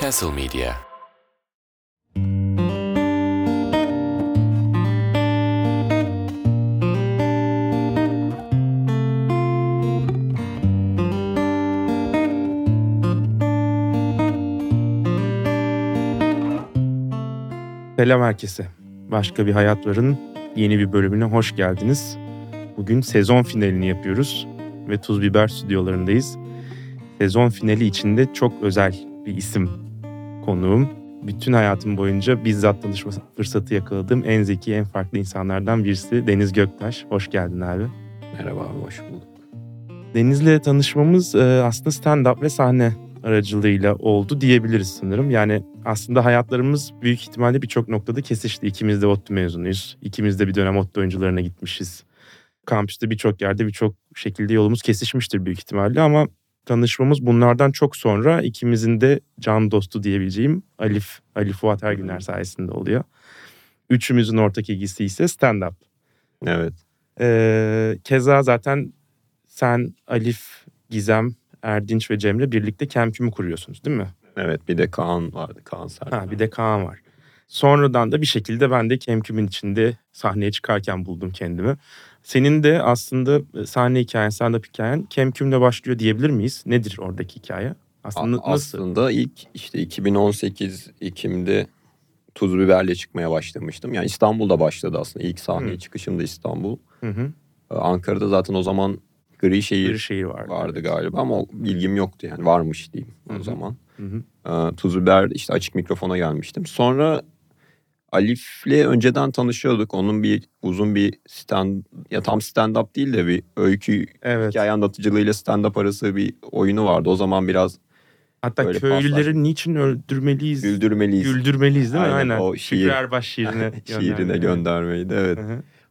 Castle Media Selam herkese. Başka bir Hayat Var'ın yeni bir bölümüne hoş geldiniz. Bugün sezon finalini yapıyoruz ve Tuz Biber stüdyolarındayız. Sezon finali içinde çok özel bir isim konuğum. Bütün hayatım boyunca bizzat tanışma fırsatı yakaladığım en zeki, en farklı insanlardan birisi Deniz Göktaş. Hoş geldin abi. Merhaba abi, hoş bulduk. Deniz'le tanışmamız e, aslında stand-up ve sahne aracılığıyla oldu diyebiliriz sanırım. Yani aslında hayatlarımız büyük ihtimalle birçok noktada kesişti. İkimiz de ODTÜ mezunuyuz. İkimiz de bir dönem ODTÜ oyuncularına gitmişiz. Kampüste birçok yerde birçok şekilde yolumuz kesişmiştir büyük ihtimalle ama tanışmamız bunlardan çok sonra ikimizin de can dostu diyebileceğim Alif, Alif Fuat Ergüner sayesinde oluyor. Üçümüzün ortak ilgisi ise stand-up. Evet. Ee, keza zaten sen, Alif, Gizem, Erdinç ve Cemre birlikte Kemküm'ü kuruyorsunuz değil mi? Evet bir de Kaan vardı. Kaan Serkan. Ha, bir de Kaan var. Sonradan da bir şekilde ben de Kemküm'ün içinde sahneye çıkarken buldum kendimi. Senin de aslında sahne hikayen, stand-up hikayen Kemküm'le başlıyor diyebilir miyiz? Nedir oradaki hikaye? Aslında A- nasıl? Aslında ilk işte 2018 Ekim'de Tuz Biber'le çıkmaya başlamıştım. Yani İstanbul'da başladı aslında. İlk sahneye Hı. çıkışım da İstanbul. Hı hı. Ee, Ankara'da zaten o zaman Gri Şehir Bir şehir vardı. vardı galiba ama bilgim yoktu yani. Varmış diyeyim Hı o zaman. Hı hı. Ee, Tuz Biber işte açık mikrofona gelmiştim. Sonra Alif'le önceden tanışıyorduk. Onun bir uzun bir stand ya tam stand up değil de bir öykü Evet. hikaye anlatıcılığıyla stand up arası bir oyunu vardı. O zaman biraz Hatta böyle köylüleri paslar- niçin öldürmeliyiz? güldürmeliyiz. Güldürmeliyiz değil mi? Aynen, Aynen. o şiir- Erbaş şiirine şiirine gönderme. göndermeydi. Evet.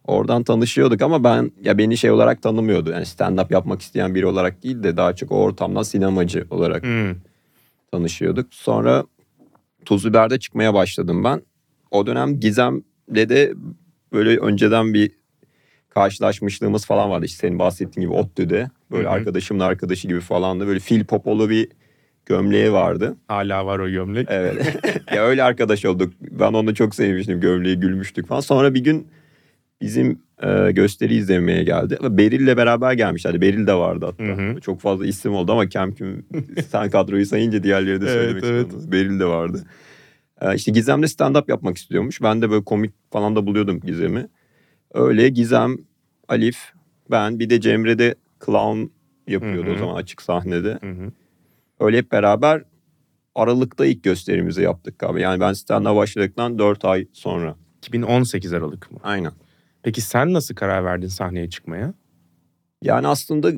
Oradan tanışıyorduk ama ben ya beni şey olarak tanımıyordu. Yani stand up yapmak isteyen biri olarak değil de daha çok o ortamdan sinemacı olarak Hı. tanışıyorduk. Sonra Tuz Biber'de çıkmaya başladım ben. O dönem Gizem'le de böyle önceden bir karşılaşmışlığımız falan vardı. İşte senin bahsettiğin gibi ODTÜ'de. Böyle Hı hı. arkadaşımın arkadaşı gibi falan da böyle fil popolu bir gömleği vardı. Hala var o gömlek. Evet. ya öyle arkadaş olduk. Ben onu çok sevmiştim. Gömleği gülmüştük falan. Sonra bir gün bizim e, gösteri izlemeye geldi. Beril'le beraber gelmişlerdi. Beril de vardı hatta. Hı hı. Çok fazla isim oldu ama Kemküm sen kadroyu sayınca diğerleri de Evet, söylemek evet. istedim. Beril de vardı. E, işte Gizem'le stand-up yapmak istiyormuş. Ben de böyle komik falan da buluyordum Gizem'i. Öyle Gizem, Alif, ben bir de Cemre de clown yapıyordu Hı hı. o zaman açık sahnede. Hı hı. Öyle hep beraber Aralık'ta ilk gösterimizi yaptık abi. Yani ben stand-up'a başladıktan 4 ay sonra. 2018 Aralık mı? Aynen. Peki sen nasıl karar verdin sahneye çıkmaya? Yani aslında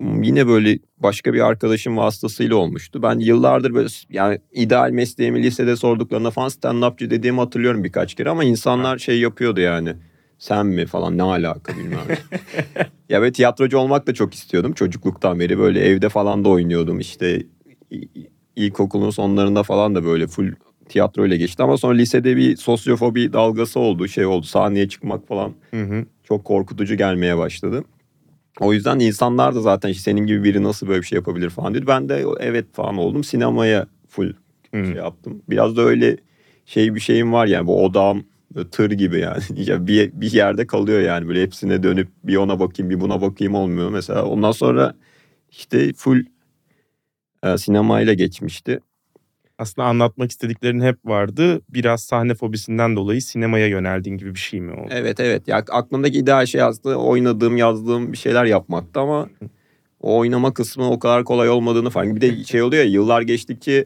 yine böyle başka bir arkadaşım vasıtasıyla olmuştu. Ben yıllardır böyle yani ideal mesleğimi lisede sorduklarında falan stand-upçı dediğimi hatırlıyorum birkaç kere ama insanlar şey yapıyordu yani. Sen mi falan ne alaka bilmem. ya ve tiyatrocu olmak da çok istiyordum çocukluktan beri. Böyle evde falan da oynuyordum işte ilkokulun sonlarında falan da böyle full tiyatro ile geçti. Ama sonra lisede bir sosyofobi dalgası oldu şey oldu sahneye çıkmak falan Hı hı. çok korkutucu gelmeye başladı. O yüzden insanlar da zaten işte senin gibi biri nasıl böyle bir şey yapabilir falan dedi. Ben de evet falan oldum. Sinemaya full Hı. şey yaptım. Biraz da öyle şey bir şeyim var yani bu odam böyle tır gibi yani. Ya bir, bir yerde kalıyor yani böyle hepsine dönüp bir ona bakayım bir buna bakayım olmuyor. Mesela ondan sonra işte full e, sinemayla geçmişti. Aslında anlatmak istediklerin hep vardı. Biraz sahne fobisinden dolayı sinemaya yöneldiğin gibi bir şey mi oldu? Evet evet. Ya aklımdaki ideal şey aslında oynadığım, yazdığım bir şeyler yapmaktı ama o oynama kısmı o kadar kolay olmadığını fark. Bir de şey oluyor ya yıllar geçtikçe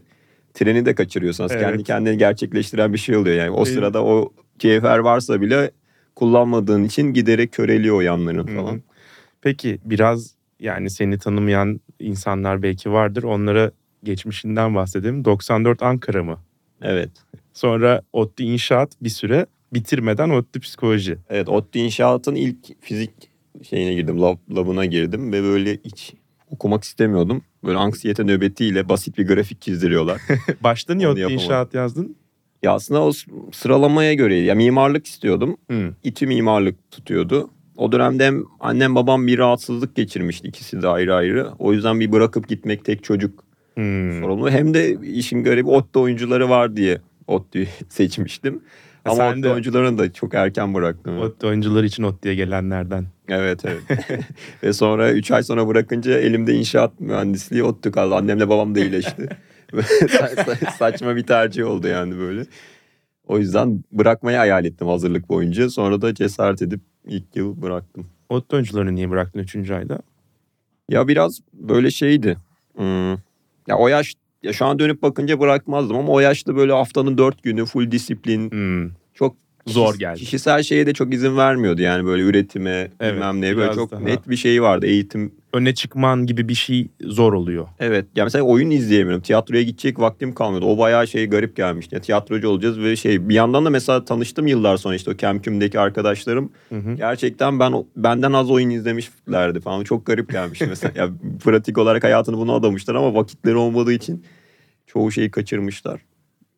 treni de kaçırıyorsun. Aslında Evet. Kendi kendini gerçekleştiren bir şey oluyor yani. O sırada o cevher varsa bile kullanmadığın için giderek köreliyor o yanların falan. Peki biraz yani seni tanımayan insanlar belki vardır. Onlara geçmişinden bahsedelim. 94 Ankara mı? Evet. Sonra ODTÜ İnşaat bir süre bitirmeden ODTÜ Psikoloji. Evet ODTÜ İnşaat'ın ilk fizik şeyine girdim, lab, labına girdim ve böyle hiç okumak istemiyordum. Böyle anksiyete nöbetiyle basit bir grafik çizdiriyorlar. Başta niye ODTÜ. İnşaat yazdın? ya aslında o sıralamaya göre ya mimarlık istiyordum. Hı. İTÜ mimarlık tutuyordu. o dönemde hem annem babam bir rahatsızlık geçirmişti ikisi de ayrı ayrı. O yüzden bir bırakıp gitmek tek çocuk Hmm. sorumlu. Hem de işin garibi ODTÜ oyuncuları var diye ODTÜ'yü seçmiştim. Ama sen ODTÜ de- oyuncularını da çok erken bıraktım. ODTÜ oyuncular için ODTÜ'ye gelenlerden. Evet evet. Ve sonra 3 ay sonra bırakınca elimde inşaat mühendisliği ODTÜ kaldı. Annemle babam da iyileşti. Sa- sa- Saçma bir tercih oldu yani böyle. O yüzden bırakmayı hayal ettim hazırlık boyunca. Sonra da cesaret edip ilk yıl bıraktım. ODTÜ oyuncularını niye bıraktın 3. ayda? Ya biraz böyle şeydi. Hmm. Ya o yaş ya şu an dönüp bakınca bırakmazdım ama o yaşta böyle haftanın dört günü full disiplin Hmm. çok Zor geldi. Kişisel şeye de çok izin vermiyordu yani böyle üretime Evet, bilmem neye böyle çok daha- net bir şey vardı eğitim Öne çıkman gibi bir şey zor oluyor. Evet. Ya mesela oyun izleyemiyorum. Tiyatroya gidecek vaktim kalmıyordu. O bayağı şey garip gelmişti. Ya, tiyatrocu olacağız ve şey bir yandan da mesela tanıştım yıllar sonra işte o Kemküm'deki arkadaşlarım. Hı hı. Gerçekten ben benden az oyun izlemişlerdi falan. Çok garip gelmişti mesela. ya pratik olarak hayatını buna adamışlar ama vakitleri olmadığı için çoğu şeyi kaçırmışlar.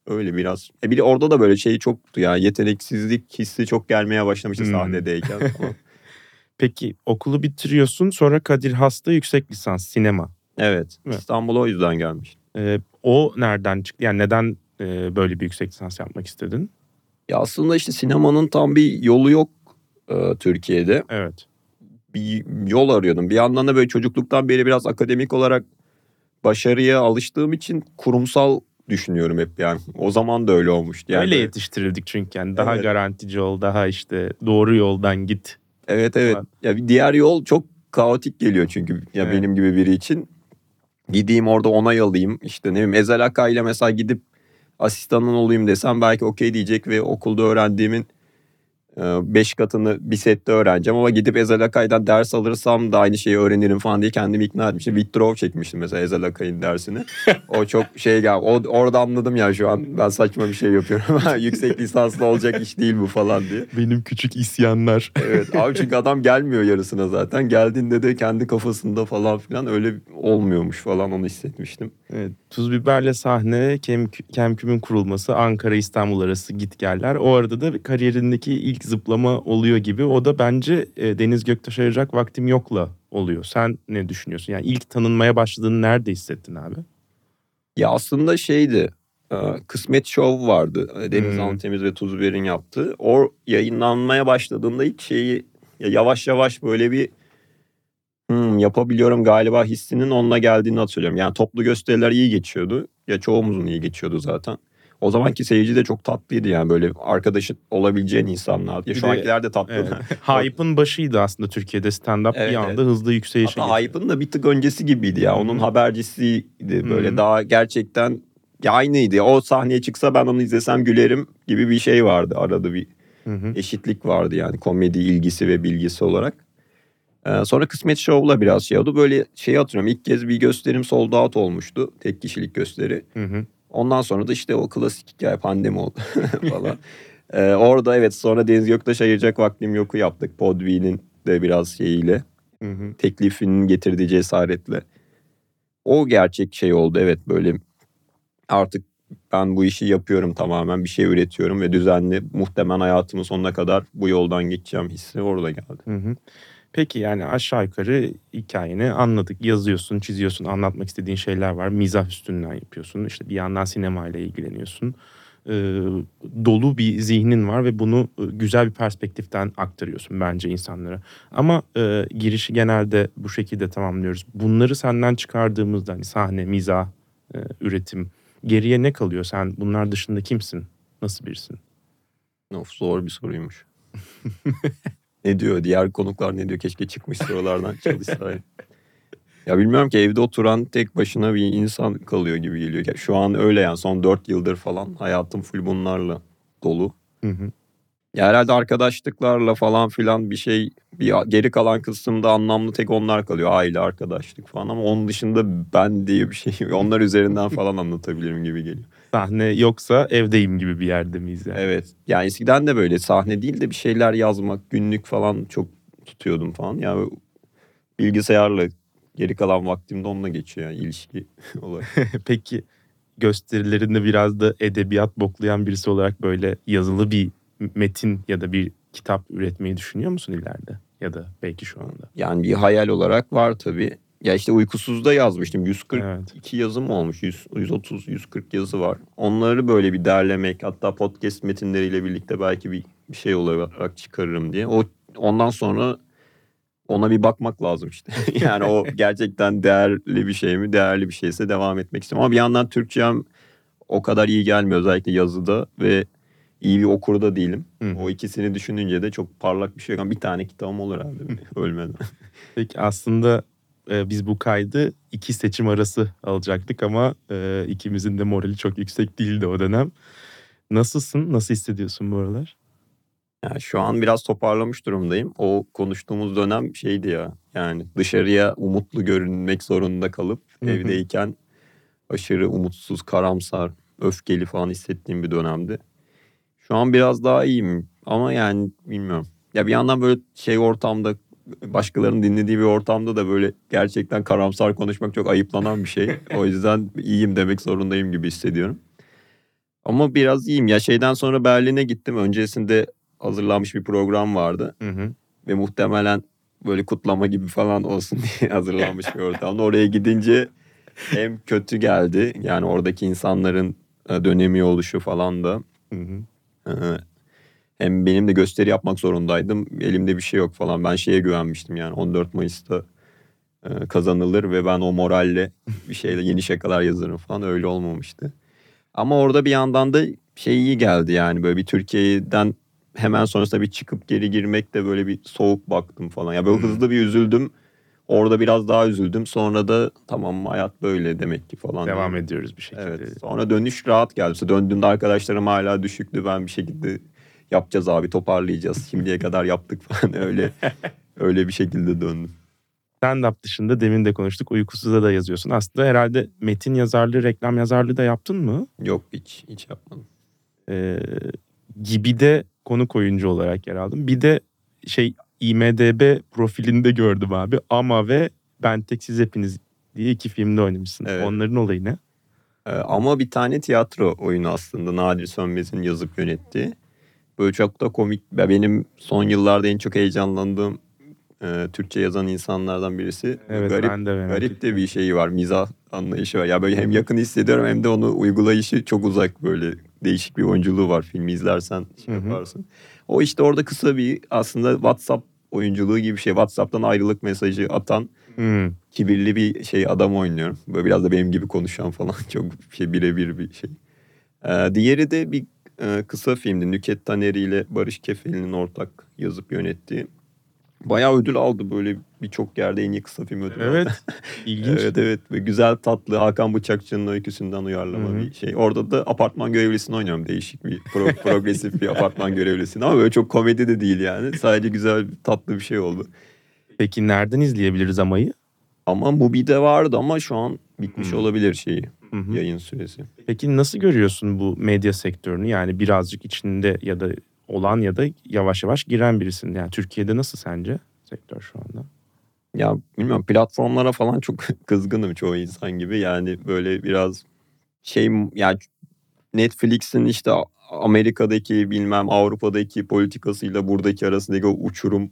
Öyle biraz. E bir de orada da böyle şey çoktu ya. Yeteneksizlik hissi çok gelmeye başlamıştı Hmm. sahnedeyken. Peki okulu bitiriyorsun sonra Kadir Has'ta yüksek lisans sinema. Evet. Evet. İstanbul'a o yüzden gelmiş. Ee, o nereden çıktı? Yani neden e, böyle bir yüksek lisans yapmak istedin? Ya aslında işte sinemanın tam bir yolu yok e, Türkiye'de. Evet. Bir yol arıyordum. Bir yandan da böyle çocukluktan beri biraz akademik olarak başarıya alıştığım için kurumsal düşünüyorum hep yani. O zaman da öyle olmuştu. Yani Öyle yetiştirildik çünkü yani daha Evet. garantici ol, daha işte doğru yoldan git. Evet evet. Falan. Ya bir diğer yol çok kaotik geliyor çünkü ya Evet. benim gibi biri için. Gideyim orada onay alayım. İşte ne bileyim Ezel Akay ile mesela gidip asistanın olayım desem belki okey diyecek ve okulda öğrendiğimin e, beş katını bir sette öğreneceğim ama gidip Ezel Akay'dan ders alırsam da aynı şeyi öğrenirim falan diye kendimi ikna etmiştim. Withdraw çekmiştim mesela Ezel Akay'ın dersini. o çok şey gel o, orada anladım ya şu an ben saçma bir şey yapıyorum. Yüksek lisanslı olacak iş değil bu falan diye. Benim küçük isyanlar. Evet abi çünkü adam gelmiyor yarısına zaten. Geldiğinde de kendi kafasında falan filan öyle olmuyormuş falan onu hissetmiştim. Evet, Tuz Biber'le sahne, Kem, Kemküm'ün kurulması, Ankara İstanbul arası gitgeller. O arada da kariyerindeki ilk zıplama oluyor gibi. O da bence e, Deniz Göktaş ayıracak vaktim yokla oluyor. Sen ne düşünüyorsun? Yani ilk tanınmaya başladığını nerede hissettin abi? Ya aslında şeydi e, Kısmet Show vardı. E, Deniz Hmm. Antemiz ve Tuz Biber'in yaptığı. O yayınlanmaya başladığında ilk şeyi ya yavaş yavaş böyle bir "Hmm, yapabiliyorum galiba hissinin onunla geldiğini hatırlıyorum. Yani toplu gösteriler iyi geçiyordu. Ya çoğumuzun iyi geçiyordu zaten. O zamanki seyirci de çok tatlıydı yani böyle arkadaşı olabileceğin insanlar. Ya şu de- ankiler de tatlı. Evet. Hype'ın başıydı aslında Türkiye'de stand-up Evet, bir anda hızlı yükselişe Hatta. Hype'ın da bir tık öncesi gibiydi ya. Onun Hı hı. habercisiydi. Böyle Hı. daha gerçekten ya aynıydı. O sahneye çıksa ben onu izlesem gülerim gibi bir şey vardı. Arada bir Hı hı. eşitlik vardı yani komedi ilgisi ve bilgisi olarak. Ee, sonra Kısmet Show'la biraz şey oldu. Böyle şey hatırlıyorum. İlk kez bir gösterim sold out olmuştu. Tek kişilik gösteri. Hı hı. Ondan sonra da işte o klasik hikaye pandemi oldu falan. Ee, orada evet sonra Deniz Göktaş ayıracak vaktim yoku yaptık. Podvi'nin de biraz şeyiyle Hı hı. teklifinin getirdiği cesaretle. O gerçek şey oldu evet böyle artık ben bu işi yapıyorum tamamen bir şey üretiyorum ve düzenli muhtemelen hayatımın sonuna kadar bu yoldan geçeceğim hissi orada geldi. Hı hı. Peki yani aşağı yukarı hikayeni anladık. Yazıyorsun, çiziyorsun, anlatmak istediğin şeyler var. Mizah üstünden yapıyorsun. İşte bir yandan sinemayla ilgileniyorsun. Ee, dolu bir zihnin var ve bunu e, güzel bir perspektiften aktarıyorsun bence insanlara. Ama e, girişi genelde bu şekilde tamamlıyoruz. Bunları senden çıkardığımızda hani sahne, mizah, e, üretim geriye ne kalıyor? Sen bunlar dışında kimsin? Nasıl birisin? Of zor bir soruymuş. ne diyor diğer konuklar ne diyor keşke çıkmış sorulardan çalışsaydı. Ya bilmiyorum ki evde oturan tek başına bir insan kalıyor gibi geliyor. Ya Şu an öyle yani son 4 yıldır falan hayatım full bunlarla dolu. Hı hı. Ya herhalde arkadaşlıklarla falan filan bir şey bir geri kalan kısımda anlamlı tek onlar kalıyor. Aile, arkadaşlık falan ama onun dışında ben diye bir şey onlar üzerinden falan anlatabilirim gibi geliyor. Sahne yoksa evdeyim gibi bir yerde miyiz yani? Evet. Yani eskiden de böyle sahne değil de bir şeyler yazmak, günlük falan çok tutuyordum falan. Yani bilgisayarla geri kalan vaktimde onunla geçiyor yani ilişki olarak. Peki gösterilerinde biraz da edebiyat boklayan birisi olarak böyle yazılı bir metin ya da bir kitap üretmeyi düşünüyor musun ileride? ya da belki şu anda. Yani bir hayal olarak var tabii. Ya işte uykusuzda yazmıştım. 142 Evet. yazım olmuş. 100, 130, 140 yazı var. Onları böyle bir derlemek hatta podcast metinleriyle birlikte belki bir, bir şey olarak çıkarırım diye. O ondan sonra ona bir bakmak lazım işte. yani o gerçekten değerli bir şey mi? Değerli bir şeyse devam etmek istiyorum. Ama bir yandan Türkçem o kadar iyi gelmiyor özellikle yazıda ve iyi bir okur da değilim. Hı. O ikisini düşününce de çok parlak bir şey Bir tane kitabım olur herhalde ölmeden. Peki aslında e, biz bu kaydı iki seçim arası alacaktık ama e, ikimizin de morali çok yüksek değildi o dönem. Nasılsın? Nasıl hissediyorsun bu aralar? Yani şu an biraz toparlamış durumdayım. O konuştuğumuz dönem şeydi ya. Yani dışarıya umutlu görünmek zorunda kalıp evdeyken aşırı umutsuz, karamsar, öfkeli falan hissettiğim bir dönemdi. Şu an biraz daha iyiyim ama yani bilmiyorum. Ya bir yandan böyle şey ortamda başkalarının dinlediği bir ortamda da böyle gerçekten karamsar konuşmak çok ayıplanan bir şey. O yüzden iyiyim demek zorundayım gibi hissediyorum. Ama biraz iyiyim. Ya şeyden sonra Berlin'e gittim. Öncesinde hazırlanmış bir program vardı. Hı hı. Ve muhtemelen böyle kutlama gibi falan olsun diye hazırlanmış bir ortamda. Oraya gidince hem kötü geldi. Yani oradaki insanların e, dönemi oluşu falan da. Hı hı. Hem benim de gösteri yapmak zorundaydım. Elimde bir şey yok falan. Ben şeye güvenmiştim yani 14 Mayıs'ta e, kazanılır ve ben o moralle bir şeyle yeni şakalar yazarım falan. Öyle olmamıştı. Ama orada bir yandan da şey iyi geldi yani böyle bir Türkiye'den hemen sonrasında bir çıkıp geri girmek de böyle bir soğuk baktım falan. Ya böyle Hmm. hızlı bir üzüldüm. Orada biraz daha üzüldüm. Sonra da tamam hayat böyle demek ki falan. Devam diye. ediyoruz bir şekilde. Evet. Sonra dönüş rahat geldi. Döndüğümde arkadaşlarım hala düşüktü. Ben bir şekilde yapacağız abi toparlayacağız. Şimdiye kadar yaptık falan öyle öyle bir şekilde döndüm. Stand-up dışında demin de konuştuk. Uykusuzda da yazıyorsun. Aslında herhalde metin yazarlığı, reklam yazarlığı da yaptın mı? Yok hiç hiç yapmadım. Ee, gibi de konuk oyuncu olarak yer aldım. Bir de şey IMDB profilinde gördüm abi. Ama ve Ben Tek Siz Hepiniz diye iki filmde oynamışsın. Evet. Onların olayı ne? Ee, ama bir tane tiyatro oyunu aslında Nadir Sönmez'in yazıp yönettiği. Böyle çok da komik. Ya Benim son yıllarda en çok heyecanlandığım e, Türkçe yazan insanlardan birisi. Evet garip ben de merak garip de bir şeyi var. Mizah anlayışı var. Ya böyle hem yakın hissediyorum hem de onu uygulayışı çok uzak böyle değişik bir oyunculuğu var. Filmi izlersen şey Hı hı. yaparsın. O işte orada kısa bir aslında WhatsApp oyunculuğu gibi bir şey. WhatsApp'tan ayrılık mesajı atan Hmm. kibirli bir şey adam oynuyorum. Böyle biraz da benim gibi konuşan falan çok şey birebir bir şey. Ee, diğeri de bir e, kısa filmdi. Nüket Taneri ile Barış Kefeli'nin ortak yazıp yönettiği. Bayağı ödül aldı böyle birçok yerde en iyi kısa film ödülü. Evet. İlginç. Evet evet ve güzel tatlı Hakan Bıçakçı'nın öyküsünden uyarlama Hı hı. bir şey. Orada da apartman görevlisini oynuyorum. Değişik bir pro- progresif bir apartman görevlisini ama böyle çok komedi de değil yani. Sadece güzel tatlı bir şey oldu. Peki nereden izleyebiliriz amayı? Ama Mubi'de vardı ama şu an bitmiş Hı. olabilir şeyi Hı hı. yayın süresi. Peki nasıl görüyorsun bu medya sektörünü? Yani birazcık içinde ya da olan ya da yavaş yavaş giren birisin. Yani Türkiye'de nasıl sence sektör şu anda? Ya bilmiyorum platformlara falan çok kızgınım çoğu insan gibi. Yani böyle biraz şey yani Netflix'in işte Amerika'daki bilmem Avrupa'daki politikasıyla buradaki arasındaki o uçurum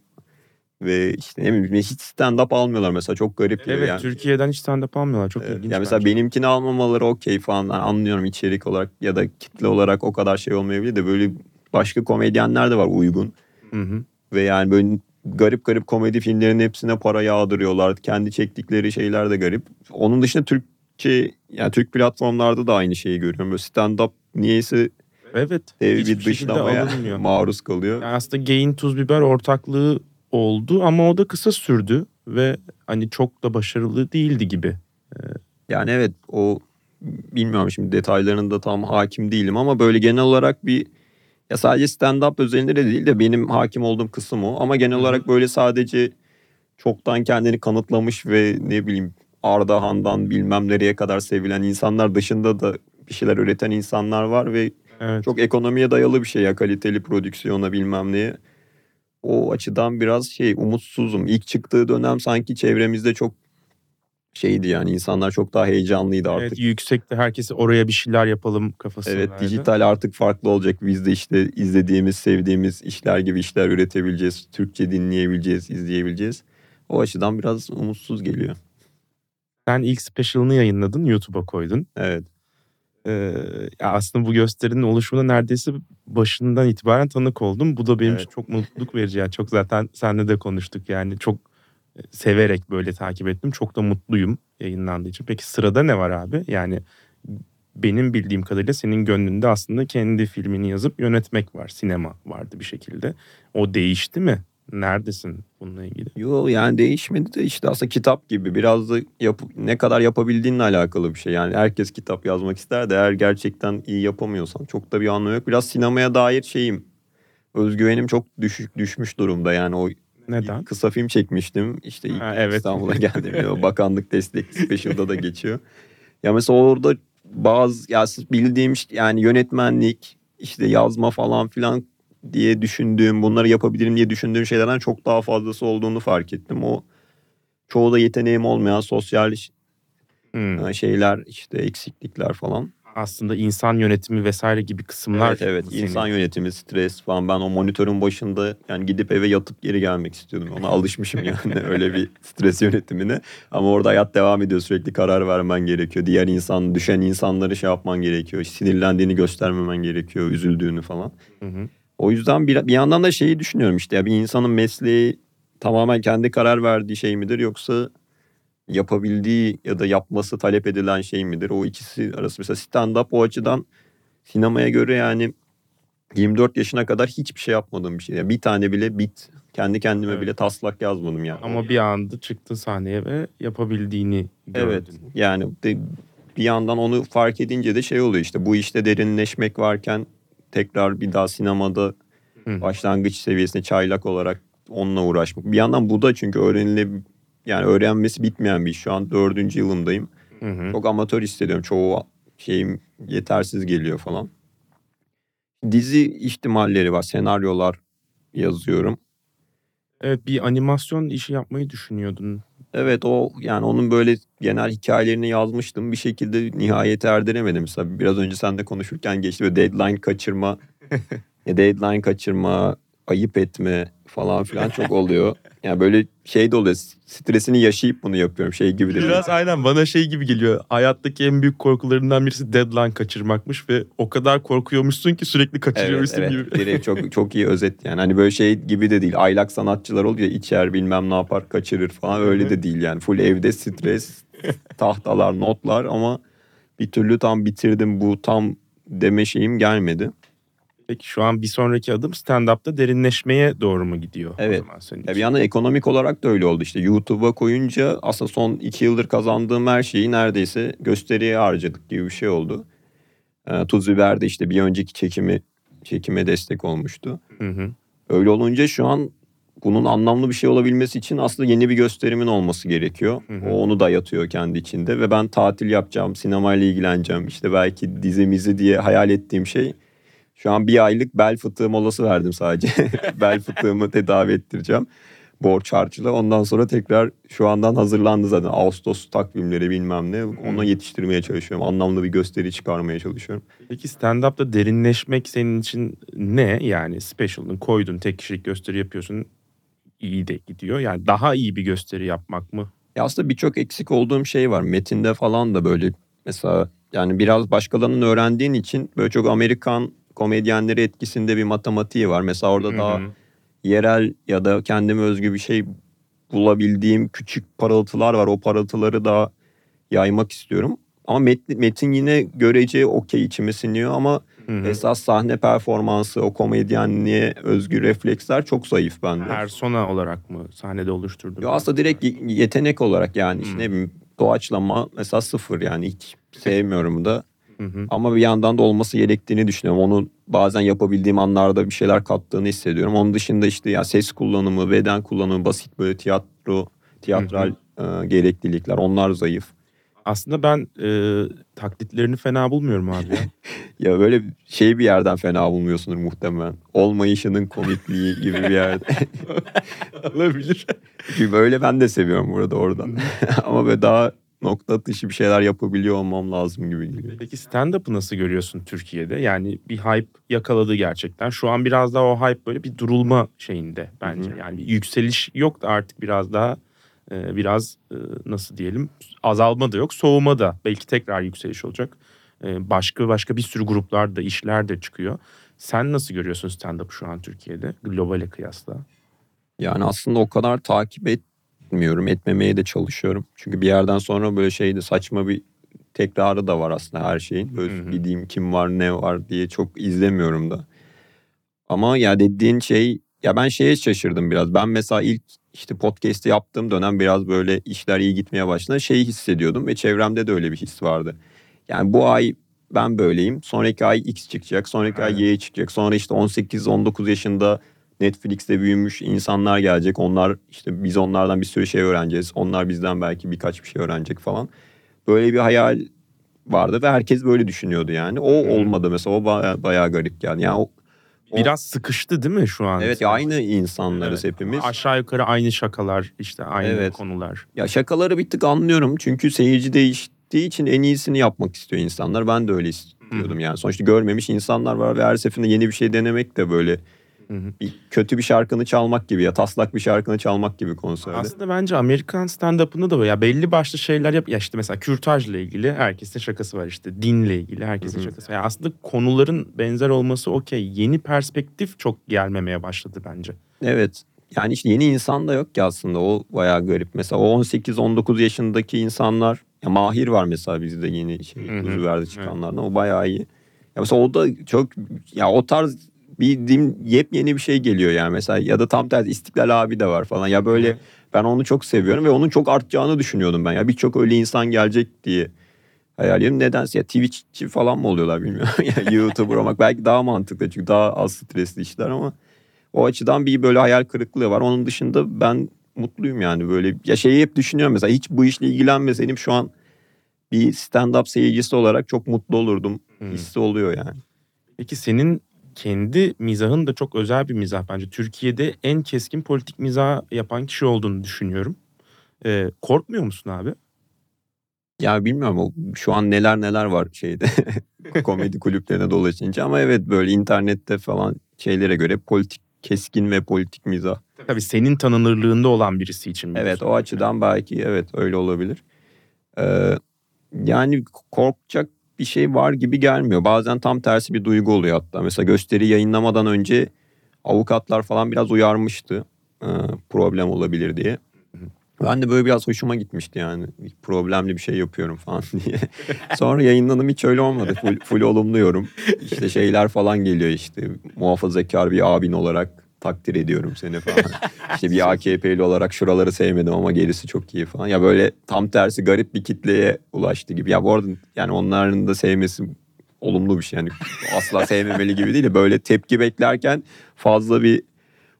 ve işte ne bileyim hiç stand-up almıyorlar mesela çok garip geliyor Evet yani. Türkiye'den hiç stand-up almıyorlar. Çok ilginç. yani mesela bence. benimkini almamaları okey falan Yani anlıyorum içerik olarak ya da kitle olarak o kadar şey olmayabilir de böyle başka komedyenler de var uygun. Hı hı. Ve yani böyle garip garip komedi filmlerinin hepsine para yağdırıyorlar. Kendi çektikleri şeyler de garip. Onun dışında Türkçe yani Türk platformlarda da aynı şeyi görüyorum. Böyle stand-up niyeyse Evet. dev bir dışlamaya maruz kalıyor. Yani aslında Gain Tuz Biber ortaklığı oldu ama o da kısa sürdü ve hani çok da başarılı değildi gibi. Yani evet o bilmiyorum şimdi detaylarını da tam hakim değilim ama böyle genel olarak bir ya sadece stand-up özelinde de değil de benim hakim olduğum kısım o. Ama genel olarak böyle sadece çoktan kendini kanıtlamış ve ne bileyim Ardahan'dan bilmem nereye kadar sevilen insanlar dışında da bir şeyler üreten insanlar var ve Evet. çok ekonomiye dayalı bir şey ya kaliteli prodüksiyona bilmem neye. O açıdan biraz şey umutsuzum. İlk çıktığı dönem sanki çevremizde çok şeydi yani insanlar çok daha heyecanlıydı artık. Evet yüksekte herkesi oraya bir şeyler yapalım kafası Evet dijital artık farklı olacak. Biz de işte izlediğimiz, sevdiğimiz işler gibi işler üretebileceğiz. Türkçe dinleyebileceğiz, izleyebileceğiz. O açıdan biraz umutsuz geliyor. Sen ilk special'ını yayınladın YouTube'a koydun. Evet. Ee, aslında bu gösterinin oluşumuna neredeyse başından itibaren tanık oldum. Bu da benim Evet. için çok mutluluk verici. Yani çok zaten seninle de konuştuk yani çok e, severek böyle takip ettim. Çok da mutluyum yayınlandığı için. Peki sırada ne var abi? Yani benim bildiğim kadarıyla senin gönlünde aslında kendi filmini yazıp yönetmek var. Sinema vardı bir şekilde. O değişti mi? Neredesin bununla ilgili? Yo yani değişmedi de işte aslında kitap gibi biraz da yap ne kadar yapabildiğinle alakalı bir şey. Yani herkes kitap yazmak ister de eğer gerçekten iyi yapamıyorsan çok da bir anlamı yok. Biraz sinemaya dair şeyim özgüvenim çok düşük düşmüş durumda yani o Neden? kısa film çekmiştim işte ilk Ha, evet. İstanbul'a geldiğimde o bakanlık destekli special'da da geçiyor. Ya mesela orada bazı ya bildiğim yani yönetmenlik işte yazma falan filan diye düşündüğüm bunları yapabilirim diye düşündüğüm şeylerden çok daha fazlası olduğunu fark ettim. O çoğu da yeteneğim olmayan sosyal Hmm. e, şeyler işte eksiklikler falan. Aslında insan yönetimi vesaire gibi kısımlar. Evet evet senin- insan yönetimi stres falan ben o monitörün başında yani gidip eve yatıp geri gelmek istiyordum. Ona alışmışım yani öyle bir stres yönetimine. Ama orada hayat devam ediyor sürekli karar vermen gerekiyor. Diğer insan düşen insanları şey yapman gerekiyor. Sinirlendiğini göstermemen gerekiyor üzüldüğünü falan. Hı hı. O yüzden bir, bir yandan da şeyi düşünüyorum işte ya bir insanın mesleği tamamen kendi karar verdiği şey midir yoksa yapabildiği ya da yapması talep edilen şey midir? O ikisi arası mesela stand-up o açıdan sinemaya göre yani 24 yaşına kadar hiçbir şey yapmadığım bir şey. Yani bir tane bile bit kendi kendime Evet. bile taslak yazmadım yani. Ama bir anda çıktın sahneye ve yapabildiğini gördün. Evet yani de, bir yandan onu fark edince de şey oluyor işte bu işte derinleşmek varken tekrar bir daha sinemada Hı. başlangıç seviyesinde çaylak olarak onunla uğraşmak. Bir yandan bu da çünkü öğrenile yani öğrenmesi bitmeyen bir iş. Şu an dördüncü yılımdayım. Hı hı. Çok amatör hissediyorum. Çoğu şeyim yetersiz geliyor falan. Dizi ihtimalleri var. Senaryolar yazıyorum. Evet bir animasyon işi yapmayı düşünüyordun. Evet o yani onun böyle genel hikayelerini yazmıştım. Bir şekilde nihayete erdiremedim. Mesela biraz önce sen de konuşurken geçti. Böyle deadline kaçırma, ya deadline kaçırma, ayıp etme falan filan çok oluyor. Yani böyle şey de oluyor. Stresini yaşayıp bunu yapıyorum. Şey gibi de. Biraz aynen bana şey gibi geliyor. Hayattaki en büyük korkularından birisi deadline kaçırmakmış ve o kadar korkuyormuşsun ki sürekli Evet, kaçırıyormuşsun evet. gibi. Direkt çok çok iyi özet yani. Hani böyle şey gibi de değil. Aylak sanatçılar oluyor içer bilmem ne yapar kaçırır falan. Öyle de değil yani. Full evde stres, tahtalar, notlar ama bir türlü tam bitirdim bu tam deme şeyim gelmedi. Peki şu an bir sonraki adım stand-up'ta derinleşmeye doğru mu gidiyor? Evet. O zaman senin Ya bir için? yandan ekonomik olarak da öyle oldu işte. YouTube'a koyunca aslında son iki yıldır kazandığım her şeyi neredeyse gösteriye harcadık gibi bir şey oldu. Ee, Tuz Biber de işte bir önceki çekimi çekime destek olmuştu. Hı hı. Öyle olunca şu an bunun anlamlı bir şey olabilmesi için aslında yeni bir gösterimin olması gerekiyor. Hı hı. O onu dayatıyor kendi içinde ve ben tatil yapacağım, sinemayla ilgileneceğim. İşte belki dizimizi diye hayal ettiğim şey şu an bir aylık bel fıtığı molası verdim sadece. bel fıtığımı tedavi ettireceğim. Borç harcıyla. Ondan sonra tekrar şu andan hazırlandı zaten. Ağustos takvimleri bilmem ne. Ona yetiştirmeye çalışıyorum. Anlamlı bir gösteri çıkarmaya çalışıyorum. Peki stand-up'ta derinleşmek senin için ne? Yani special'ını koydun, tek kişilik gösteri yapıyorsun. iyi de gidiyor. Yani daha iyi bir gösteri yapmak mı? Ya aslında birçok eksik olduğum şey var. Metinde falan da böyle mesela yani biraz başkalarının öğrendiğin için böyle çok Amerikan komedyenleri etkisinde bir matematiği var. Mesela orada daha Hı hı. yerel ya da kendime özgü bir şey bulabildiğim küçük parıltılar var. O parıltıları daha yaymak istiyorum. Ama metin, metin yine görece okey içime siniyor ama Hı hı. esas sahne performansı, o komedyenliğe özgü refleksler çok zayıf bende. Persona olarak mı sahnede oluşturdun? Yo aslında direkt yetenek olarak yani işte ne bileyim doğaçlama mesela sıfır yani hiç sevmiyorum da. Hı hı. Ama bir yandan da olması gerektiğini düşünüyorum. Onu bazen yapabildiğim anlarda bir şeyler kattığını hissediyorum. Onun dışında işte ya ses kullanımı, beden kullanımı, basit böyle tiyatro, tiyatral e, gereklilikler onlar zayıf. Aslında ben e, taklitlerini fena bulmuyorum abi. ya. Böyle şey bir yerden fena bulmuyorsundur muhtemelen. Olmayışının komikliği gibi bir yerde. Olabilir. Çünkü böyle ben de seviyorum burada oradan. Ama böyle daha nokta atışı bir şeyler yapabiliyor olmam lazım gibi geliyor. Peki stand-up'ı nasıl görüyorsun Türkiye'de? Yani bir hype yakaladı gerçekten. Şu an biraz daha o hype böyle bir durulma şeyinde bence. Hı hı. Yani bir yükseliş yok da artık biraz daha e, biraz e, nasıl diyelim azalma da yok, soğuma da. Belki tekrar yükseliş olacak. E, başka başka bir sürü gruplar da işler de çıkıyor. Sen nasıl görüyorsun stand-up'ı şu an Türkiye'de globale kıyasla? Yani aslında o kadar takip etmiyorum. Etmemeye de çalışıyorum. Çünkü bir yerden sonra böyle şeyde saçma bir tekrarı da var aslında her şeyin. Böyle Hı hı. gideyim kim var ne var diye çok izlemiyorum da. Ama ya dediğin şey ya ben şeye şaşırdım biraz. Ben mesela ilk işte podcast'i yaptığım dönem biraz böyle işler iyi gitmeye başladı. Şeyi hissediyordum ve çevremde de öyle bir his vardı. Yani bu ay ben böyleyim. Sonraki ay X çıkacak. Sonraki Aynen. ay Y çıkacak. Sonra işte 18-19 yaşında Netflix'te büyümüş insanlar gelecek. Onlar işte biz onlardan bir sürü şey öğreneceğiz. Onlar bizden belki birkaç bir şey öğrenecek falan. Böyle bir hayal vardı ve herkes böyle düşünüyordu yani. O olmadı mesela. O baya- bayağı garip geldi. Yani o, O- Biraz sıkıştı değil mi şu an? evet ya aynı insanlarız Evet. hepimiz. Aşağı yukarı aynı şakalar, işte aynı Evet. konular. Ya şakaları bir tık anlıyorum. Çünkü seyirci değiştiği için en iyisini yapmak istiyor insanlar. Ben de öyle istiyordum yani. Sonuçta görmemiş insanlar var ve her seferinde yeni bir şey denemek de böyle Hı hı. bir kötü bir şarkını çalmak gibi ya taslak bir şarkını çalmak gibi konserde. Aslında bence Amerikan stand-up'ında da böyle ya belli başlı şeyler yap. Ya işte mesela kürtajla ilgili herkesin şakası var işte. Dinle ilgili herkesin Hı hı. şakası. var. Aslında konuların benzer olması okey. Yeni perspektif çok gelmemeye başladı bence. Evet. Yani işte yeni insan da yok ki aslında. O bayağı garip. Mesela o 18-19 yaşındaki insanlar ya Mahir var mesela bizde yeni şey Hı hı. Kuzuver'de çıkanlardan. O bayağı iyi. Ya mesela o da çok ya o tarz bir dim, yepyeni bir şey geliyor yani mesela ya da tam tersi İstiklal abi de var falan. Ya böyle ben onu çok seviyorum ve onun çok artacağını düşünüyordum ben. Ya birçok öyle insan gelecek diye hayal ediyorum. Nedense ya Twitch'çi falan mı oluyorlar bilmiyorum. ya YouTuber olmak belki daha mantıklı çünkü daha az stresli işler ama o açıdan bir böyle hayal kırıklığı var. Onun dışında ben mutluyum yani böyle. Ya şeyi hep düşünüyorum mesela hiç bu işle ilgilenmeseydim şu an bir stand-up seyircisi olarak çok mutlu olurdum. Hissi oluyor yani. Peki senin kendi mizahın da çok özel bir mizah bence. Türkiye'de en keskin politik mizah yapan kişi olduğunu düşünüyorum. Ee, korkmuyor musun abi? Ya bilmiyorum şu an neler neler var şeyde komedi kulüplerine dolaşınca ama evet böyle internette falan şeylere göre politik keskin ve politik mizah. Tabii senin tanınırlığında olan birisi için. Evet o açıdan belki evet öyle olabilir. Ee, yani korkacak bir şey var gibi gelmiyor. Bazen tam tersi bir duygu oluyor hatta. Mesela gösteri yayınlamadan önce avukatlar falan biraz uyarmıştı. Ee, problem olabilir diye. Ben de böyle biraz hoşuma gitmişti yani. Problemli bir şey yapıyorum falan diye. Sonra yayınlanım hiç öyle olmadı. Full, full olumlu yorum. İşte şeyler falan geliyor işte. Muhafazakar bir abin olarak takdir ediyorum seni falan. İşte bir AKP'li olarak şuraları sevmedim ama gerisi çok iyi falan. Ya böyle tam tersi garip bir kitleye ulaştı gibi. Ya bu arada yani onların da sevmesi olumlu bir şey. Yani asla sevmemeli gibi değil de böyle tepki beklerken fazla bir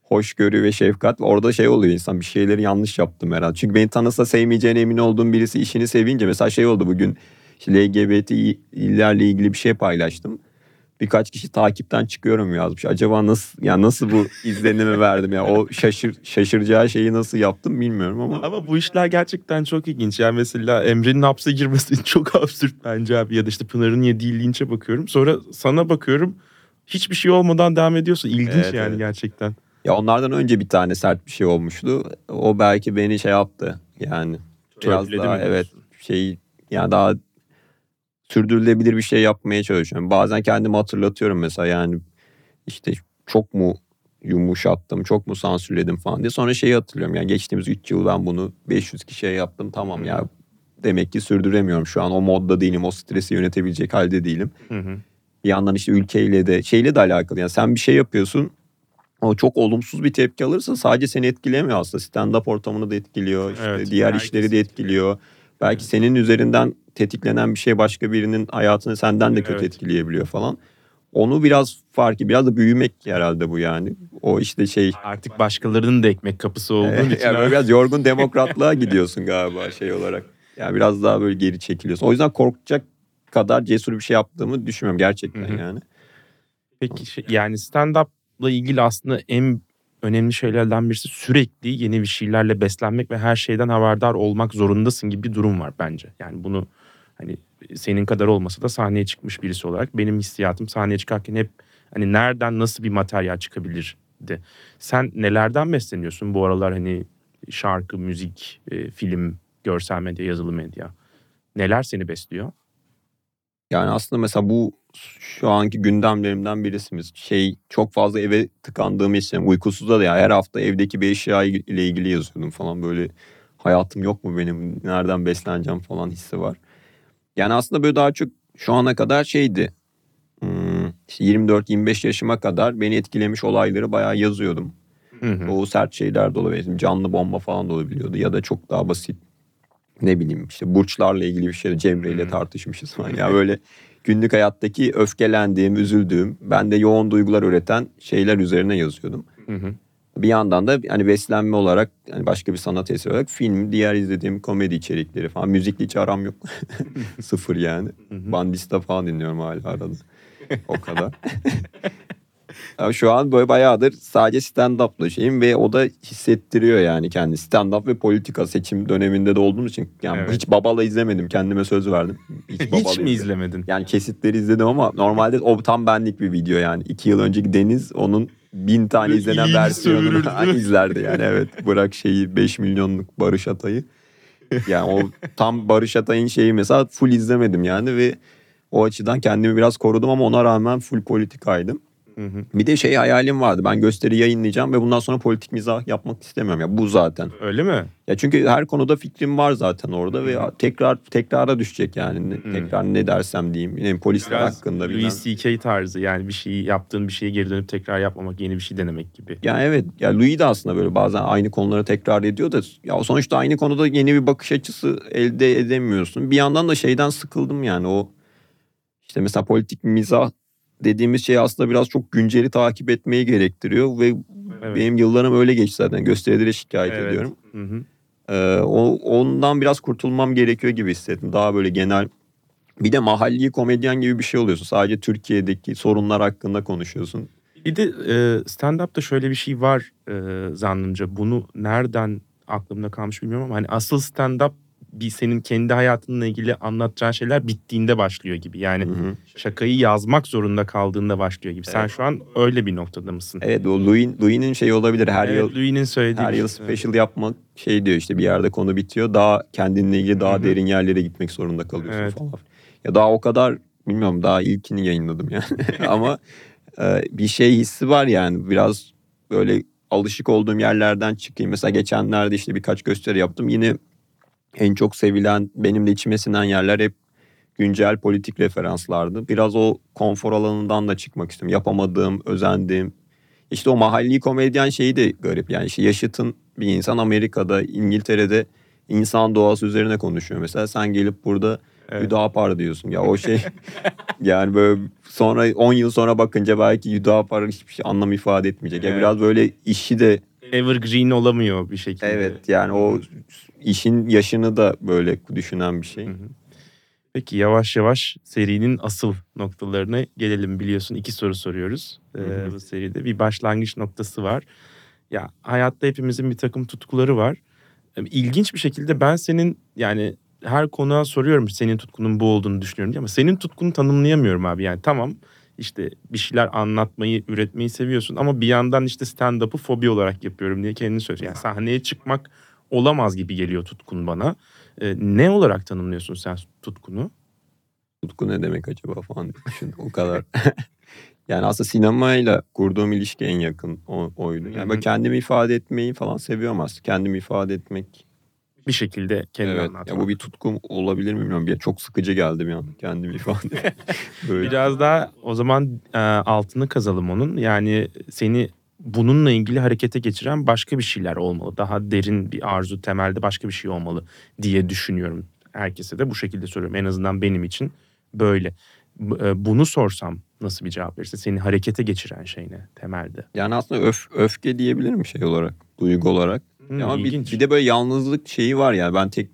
hoşgörü ve şefkat. Orada şey oluyor insan bir şeyleri yanlış yaptım herhalde. Çünkü beni tanısa sevmeyeceğine emin olduğum birisi işini sevince mesela şey oldu bugün işte LGBT'lerle ilgili bir şey paylaştım. Birkaç kişi takipten çıkıyorum yazmış. Acaba nasıl ya nasıl bu izlenimi verdim ya o şaşır şaşıracağı şeyi nasıl yaptım bilmiyorum ama Ama bu işler gerçekten çok ilginç. Yani mesela Emre'nin hapse girmesi çok absürt bence abi. Ya da işte Pınar'ın yediği linçe bakıyorum. Sonra sana bakıyorum. Hiçbir şey olmadan devam ediyorsun. İlginç Evet, yani evet. gerçekten. ya onlardan önce bir tane sert bir şey olmuştu. O belki beni şey yaptı yani biraz Törpüledi daha mi evet şey yani daha sürdürülebilir bir şey yapmaya çalışıyorum. Bazen kendimi hatırlatıyorum mesela yani işte çok mu yumuşattım, çok mu sansürledim falan diye. Sonra şeyi hatırlıyorum yani geçtiğimiz 3 yıl ben bunu 500 kişiye yaptım tamam ya demek ki sürdüremiyorum şu an o modda değilim, o stresi yönetebilecek halde değilim. Hı hı. Bir yandan işte ülkeyle de şeyle de alakalı yani sen bir şey yapıyorsun o çok olumsuz bir tepki alırsa sadece seni etkilemiyor aslında. Stand-up ortamını da etkiliyor. işte Evet, diğer işleri de etkiliyor. Belki senin üzerinden tetiklenen bir şey başka birinin hayatını senden de kötü Evet. etkileyebiliyor falan. Onu biraz farkı biraz da büyümek herhalde bu yani. O işte şey Artık başkalarının da ekmek kapısı olduğun yani için. böyle biraz yorgun demokratlığa gidiyorsun galiba şey olarak. Yani biraz daha böyle geri çekiliyorsun. O yüzden korkacak kadar cesur bir şey yaptığımı düşünmüyorum gerçekten Hı hı. yani. Peki şey- yani stand-up'la ilgili aslında en önemli şeylerden birisi sürekli yeni bir şeylerle beslenmek ve her şeyden haberdar olmak zorundasın gibi bir durum var bence. Yani bunu hani senin kadar olmasa da sahneye çıkmış birisi olarak benim hissiyatım sahneye çıkarken hep hani nereden nasıl bir materyal çıkabilirdi. Sen nelerden besleniyorsun bu aralar hani şarkı, müzik, e, film, görsel medya, yazılı medya. Neler seni besliyor? Yani aslında mesela bu şu anki gündemlerimden birisimiz. Şey çok fazla eve tıkandığım için uykusuzda da ya her hafta evdeki bir eşya ile ilgili yazıyordum falan böyle hayatım yok mu benim nereden besleneceğim falan hissi var. Yani aslında böyle daha çok şu ana kadar şeydi. Hmm, işte 24-25 yaşıma kadar beni etkilemiş olayları bayağı yazıyordum. Hı hı. O sert şeyler de olabiliyor. Canlı bomba falan da olabiliyordu. Ya da çok daha basit ne bileyim işte burçlarla ilgili bir şey Cemre ile Hmm. tartışmışız falan. Ya böyle günlük hayattaki öfkelendiğim, üzüldüğüm, bende yoğun duygular üreten şeyler üzerine yazıyordum. Hı hı. Bir yandan da hani beslenme olarak hani başka bir sanat eseri olarak film, diğer izlediğim komedi içerikleri falan. Müzikle hiç aram yok. Sıfır yani. Hı hı. Bandista falan dinliyorum hala arada. O kadar. Ama şu an böyle bayağıdır sadece stand-up'la şeyim ve o da hissettiriyor yani kendi stand-up ve politika seçim döneminde de olduğum için yani Evet. hiç Babala izlemedim kendime söz verdim. Hiç, Hiç mi izlemedin? Yani kesitleri izledim ama normalde o tam benlik bir video yani. iki yıl önceki Deniz onun bin tane izlenen versiyonunu izlerdi yani evet. Bırak şeyi 5 milyonluk Barış Atay'ı. Yani o tam Barış Atay'ın şeyi mesela full izlemedim yani ve o açıdan kendimi biraz korudum ama ona rağmen full politikaydım. Hı hı. Bir de şey hayalim vardı. Ben gösteri yayınlayacağım ve bundan sonra politik mizah yapmak istemiyorum. Ya bu zaten. Öyle mi? Ya çünkü her konuda fikrim var zaten orada ve Hı. tekrar tekrara düşecek yani. Hı. Tekrar ne dersem diyeyim. Yani polisler Biraz hakkında bilmem. Louis C.K. tarzı yani bir şeyi yaptığın bir şeye geri dönüp tekrar yapmamak, yeni bir şey denemek gibi. Yani evet ya Louis de aslında böyle bazen aynı konuları tekrar ediyor da ya sonuçta aynı konuda yeni bir bakış açısı elde edemiyorsun. Bir yandan da şeyden sıkıldım yani o işte mesela politik mizah dediğimiz şey aslında biraz çok günceli takip etmeyi gerektiriyor ve Evet. benim yıllarım öyle geçti zaten gösterilere şikayet Evet. ediyorum. Hı hı. Ee, o, ondan biraz kurtulmam gerekiyor gibi hissettim. Daha böyle genel bir de mahalli komedyen gibi bir şey oluyorsun. Sadece Türkiye'deki sorunlar hakkında konuşuyorsun. Bir de e, stand-up'ta şöyle bir şey var e, zannımca. Bunu nereden aklımda kalmış bilmiyorum ama hani asıl stand-up bir senin kendi hayatınla ilgili anlatacağın şeyler bittiğinde başlıyor gibi. Yani Hı hı. şakayı yazmak zorunda kaldığında başlıyor gibi. Sen Evet. şu an öyle bir noktada mısın? Evet o Louis, Louis'nin şeyi olabilir. Her evet, yıl Louis'nin söylediği her yıl şey. special yapmak şey diyor işte bir yerde konu bitiyor. Daha kendinle ilgili daha Hı hı. derin yerlere gitmek zorunda kalıyorsun Evet. falan. Ya daha o kadar bilmiyorum daha ilkini yayınladım yani. Ama e, bir şey hissi var yani biraz böyle alışık olduğum yerlerden çıkayım. Mesela geçenlerde işte birkaç gösteri yaptım. Yine en çok sevilen benim de içime sinen yerler hep güncel politik referanslardı. Biraz o konfor alanından da çıkmak istiyorum. Yapamadığım, özendiğim. İşte o mahalli komedyen şeyi de garip. Yani işte yaşıtın bir insan Amerika'da, İngiltere'de insan doğası üzerine konuşuyor. Mesela sen gelip burada Evet. Hüdapar diyorsun. Ya o şey yani böyle sonra 10 yıl sonra bakınca belki Hüdapar hiçbir şey anlam ifade etmeyecek. Ya Evet. biraz böyle işi de Evergreen olamıyor bir şekilde. evet yani o işin yaşını da böyle düşünen bir şey. Hı hı. Peki yavaş yavaş serinin asıl noktalarına gelelim. Biliyorsun iki soru soruyoruz ee, Hı bu seride. Bir başlangıç noktası var. Ya hayatta hepimizin bir takım tutkuları var. Ee, İlginç bir şekilde ben senin yani her konuğa soruyorum senin tutkunun bu olduğunu düşünüyorum diye ama senin tutkunu tanımlayamıyorum abi. Yani tamam işte bir şeyler anlatmayı, üretmeyi seviyorsun ama bir yandan işte stand-up'ı fobi olarak yapıyorum diye kendini söylüyorsun. Yani sahneye çıkmak olamaz gibi geliyor tutkun bana. Ee, ne olarak tanımlıyorsun sen tutkunu? Tutku ne demek acaba falan düşün o kadar. yani aslında sinemayla kurduğum ilişki en yakın o, oydu. Yani böyle kendimi ifade etmeyi falan seviyorum aslında. Kendimi ifade etmek. Bir şekilde kendini evet. anlatmak. Ya bu bir tutkum olabilir mi bilmiyorum. Bir çok sıkıcı geldi bir an kendimi ifade. böyle. Biraz daha o zaman e, altını kazalım onun. Yani seni bununla ilgili harekete geçiren başka bir şeyler olmalı. Daha derin bir arzu, temelde başka bir şey olmalı diye düşünüyorum. Herkese de bu şekilde soruyorum. En azından benim için böyle. E, Bunu sorsam nasıl bir cevap verirse seni harekete geçiren şey ne temelde? Yani aslında öf, öfke diyebilirim şey olarak. Duygu olarak. Hmm, Ama bir, ilginç. bir de böyle yalnızlık şeyi var ya. Ben tek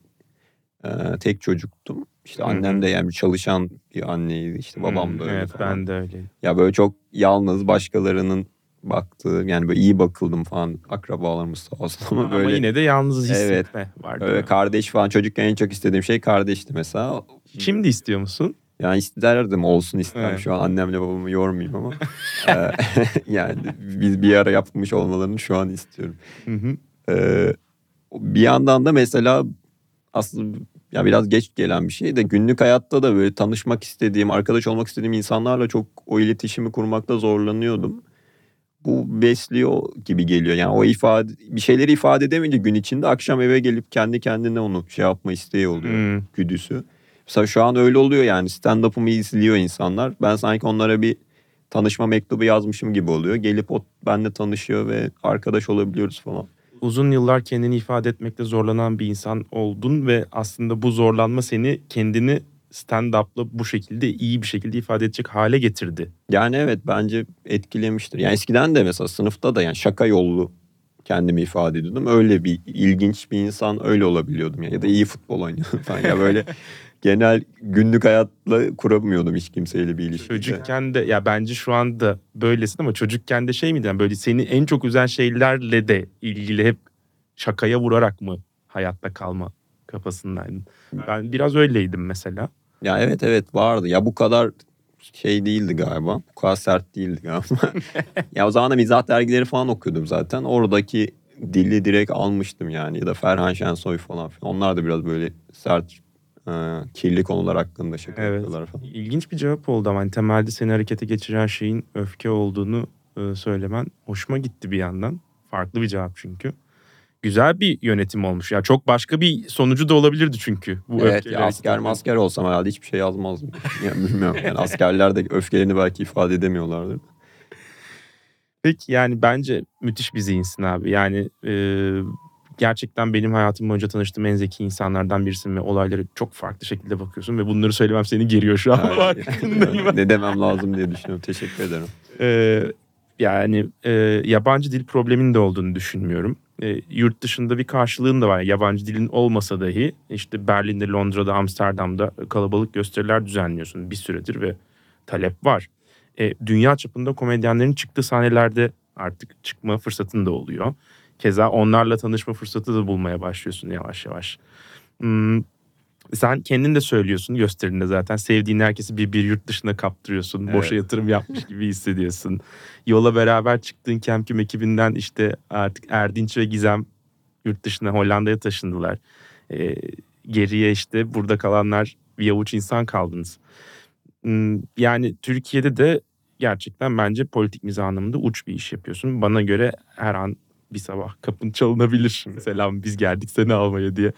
e, tek çocuktum. İşte Hı hı. annem de yani çalışan bir anneydi. İşte babam Hmm, da öyle Evet falan. ben de öyle. Ya böyle çok yalnız başkalarının baktı. Yani böyle iyi bakıldım falan akrabalarımız sağ olsun ama Ama böyle yine de yalnız Evet. hissetme var. değil öyle mi? kardeş falan çocukken en çok istediğim şey kardeşti mesela. Şimdi istiyor musun? Yani isterdim olsun isterim. Evet. Şu an annemle babamı yormayayım ama. Eee, yani biz bir ara yapmış olmalarını şu an istiyorum. Hı hı. Ee, bir yandan da mesela aslında ya biraz geç gelen bir şey de günlük hayatta da böyle tanışmak istediğim, arkadaş olmak istediğim insanlarla çok o iletişimi kurmakta zorlanıyordum. Bu besliyor gibi geliyor. Yani o ifade bir şeyleri ifade edemeyince gün içinde akşam eve gelip kendi kendine onu şey yapma isteği oluyor Hmm. güdüsü. Mesela şu an öyle oluyor yani stand-up'ımı izliyor insanlar. Ben sanki onlara bir tanışma mektubu yazmışım gibi oluyor. Gelip o benimle tanışıyor ve arkadaş olabiliyoruz falan. Uzun yıllar kendini ifade etmekte zorlanan bir insan oldun ve aslında bu zorlanma seni kendini stand-up'la bu şekilde iyi bir şekilde ifade edecek hale getirdi. Yani evet bence etkilemiştir. Yani eskiden de mesela sınıfta da yani şaka yollu kendimi ifade ediyordum. Öyle bir ilginç bir insan öyle olabiliyordum ya. Ya da iyi futbol oynuyordum falan. ya böyle genel günlük hayatla kuramıyordum hiç kimseyle bir ilişki. Çocukken de ya bence şu anda böylesin ama çocukken de şey miydi? Yani böyle seni en çok üzen şeylerle de ilgili hep şakaya vurarak mı hayatta kalma kafasındaydın? Ben biraz öyleydim mesela. Ya evet evet vardı. Ya bu kadar şey değildi galiba. Bu kadar sert değildi galiba. ya o zaman da mizah dergileri falan okuyordum zaten. Oradaki dili direkt almıştım yani. Ya da Ferhan Şensoy falan filan. Onlar da biraz böyle sert e, kirli konular hakkında şaka Evet. yapıyorlar falan. İlginç bir cevap oldu ama hani temelde seni harekete geçiren şeyin öfke olduğunu e, söylemen hoşuma gitti bir yandan. Farklı bir cevap çünkü. Güzel bir yönetim olmuş. Ya çok başka bir sonucu da olabilirdi çünkü. Bu Evet ya asker masker olsam herhalde hiçbir şey yazmazdım. yani bilmiyorum yani askerler de öfkelerini belki ifade edemiyorlardır. Peki yani bence müthiş bir zihinsin abi. Yani e, gerçekten benim hayatım boyunca tanıştığım en zeki insanlardan birisin ve olayları çok farklı şekilde bakıyorsun ve bunları söylemem seni geriyor şu an. Farkındayım. ne demem lazım diye düşünüyorum. Teşekkür ederim. Ee, yani e, yabancı dil probleminin de olduğunu düşünmüyorum. E, yurt dışında bir karşılığın da var. Yabancı dilin olmasa dahi işte Berlin'de, Londra'da, Amsterdam'da kalabalık gösteriler düzenliyorsun bir süredir ve talep var. E, dünya çapında komedyenlerin çıktığı sahnelerde artık çıkma fırsatın da oluyor. Keza onlarla tanışma fırsatı da bulmaya başlıyorsun yavaş yavaş. Hmm, sen kendin de söylüyorsun gösterinde zaten. Sevdiğin herkesi bir bir yurt dışına kaptırıyorsun. Boşa Evet. yatırım yapmış gibi hissediyorsun. Yola beraber çıktığın Kemküm ekibinden işte artık Erdinç ve Gizem yurt dışına Hollanda'ya taşındılar. Ee, geriye işte burada kalanlar bir avuç insan kaldınız. Hmm, Yani Türkiye'de de gerçekten bence politik mizah anlamında uç bir iş yapıyorsun. Bana göre her an bir sabah kapın çalınabilir. Selam biz geldik seni almaya diye.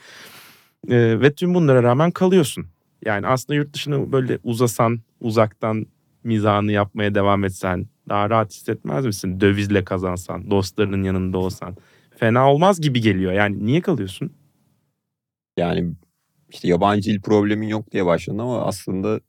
Ee, ve tüm bunlara rağmen kalıyorsun. Yani aslında yurt dışına böyle uzasan, uzaktan mizahını yapmaya devam etsen daha rahat hissetmez misin? Dövizle kazansan, dostlarının yanında olsan. Fena olmaz gibi geliyor. Yani niye kalıyorsun? Yani işte yabancı dil problemin yok diye başladın ama aslında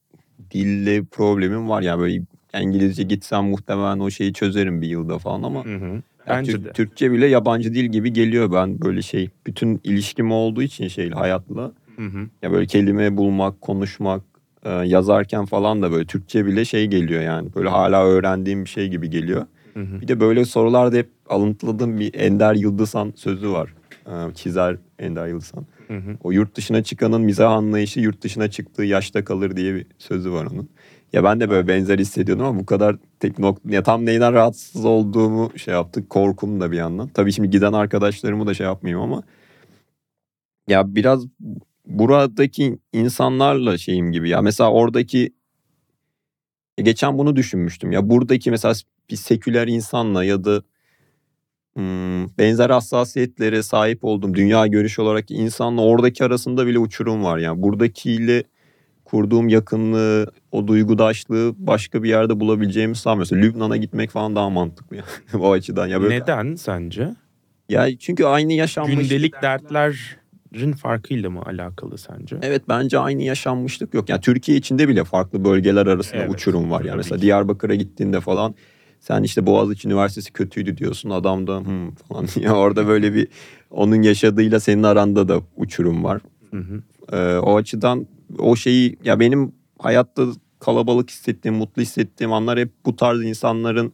dille problemim var. Yani böyle İngilizce gitsem muhtemelen o şeyi çözerim bir yılda falan ama Hı hı. Bence Türk- de. Türkçe bile yabancı dil gibi geliyor ben böyle şey. Bütün ilişkim olduğu için şey hayatla. Hı hı. Ya böyle kelime bulmak, konuşmak, e, yazarken falan da böyle Türkçe bile şey geliyor yani. Böyle hala öğrendiğim bir şey gibi geliyor. Hı hı. Bir de böyle sorularda hep alıntıladığım bir Ender Yıldızhan sözü var. E, Çizer Ender Yıldızhan. Hı hı. O yurt dışına çıkanın mizah anlayışı yurt dışına çıktığı yaşta kalır diye bir sözü var onun. Ya ben de böyle benzer hissediyordum ama bu kadar tek nok- ya tam neyden rahatsız olduğumu şey yaptık. Korkum da bir yandan. Tabii şimdi giden arkadaşlarımı da şey yapmayayım ama ya biraz buradaki insanlarla şeyim gibi ya mesela oradaki geçen bunu düşünmüştüm ya buradaki mesela bir seküler insanla ya da hmm, benzer hassasiyetlere sahip olduğum dünya görüş olarak insanla oradaki arasında bile uçurum var yani buradakiyle kurduğum yakınlığı o duygudaşlığı başka bir yerde bulabileceğimi sanmıyorum. Mesela Lübnan'a gitmek falan daha mantıklı yani o açıdan ya böyle Neden sence? ya çünkü aynı yaşanmış Gündelik dertlerin farkıyla mı alakalı sence? Evet bence aynı yaşanmışlık yok. Yani Türkiye içinde bile farklı bölgeler arasında Evet, uçurum var. Yani mesela. Diyarbakır'a gittiğinde falan sen işte Boğaziçi Üniversitesi kötüydü diyorsun. Adam da hmm falan ya orada böyle bir onun yaşadığıyla senin aranda da uçurum var. Hı hı. Ee, o açıdan o şeyi ya benim hayatta kalabalık hissettiğim, mutlu hissettiğim anlar hep bu tarz insanların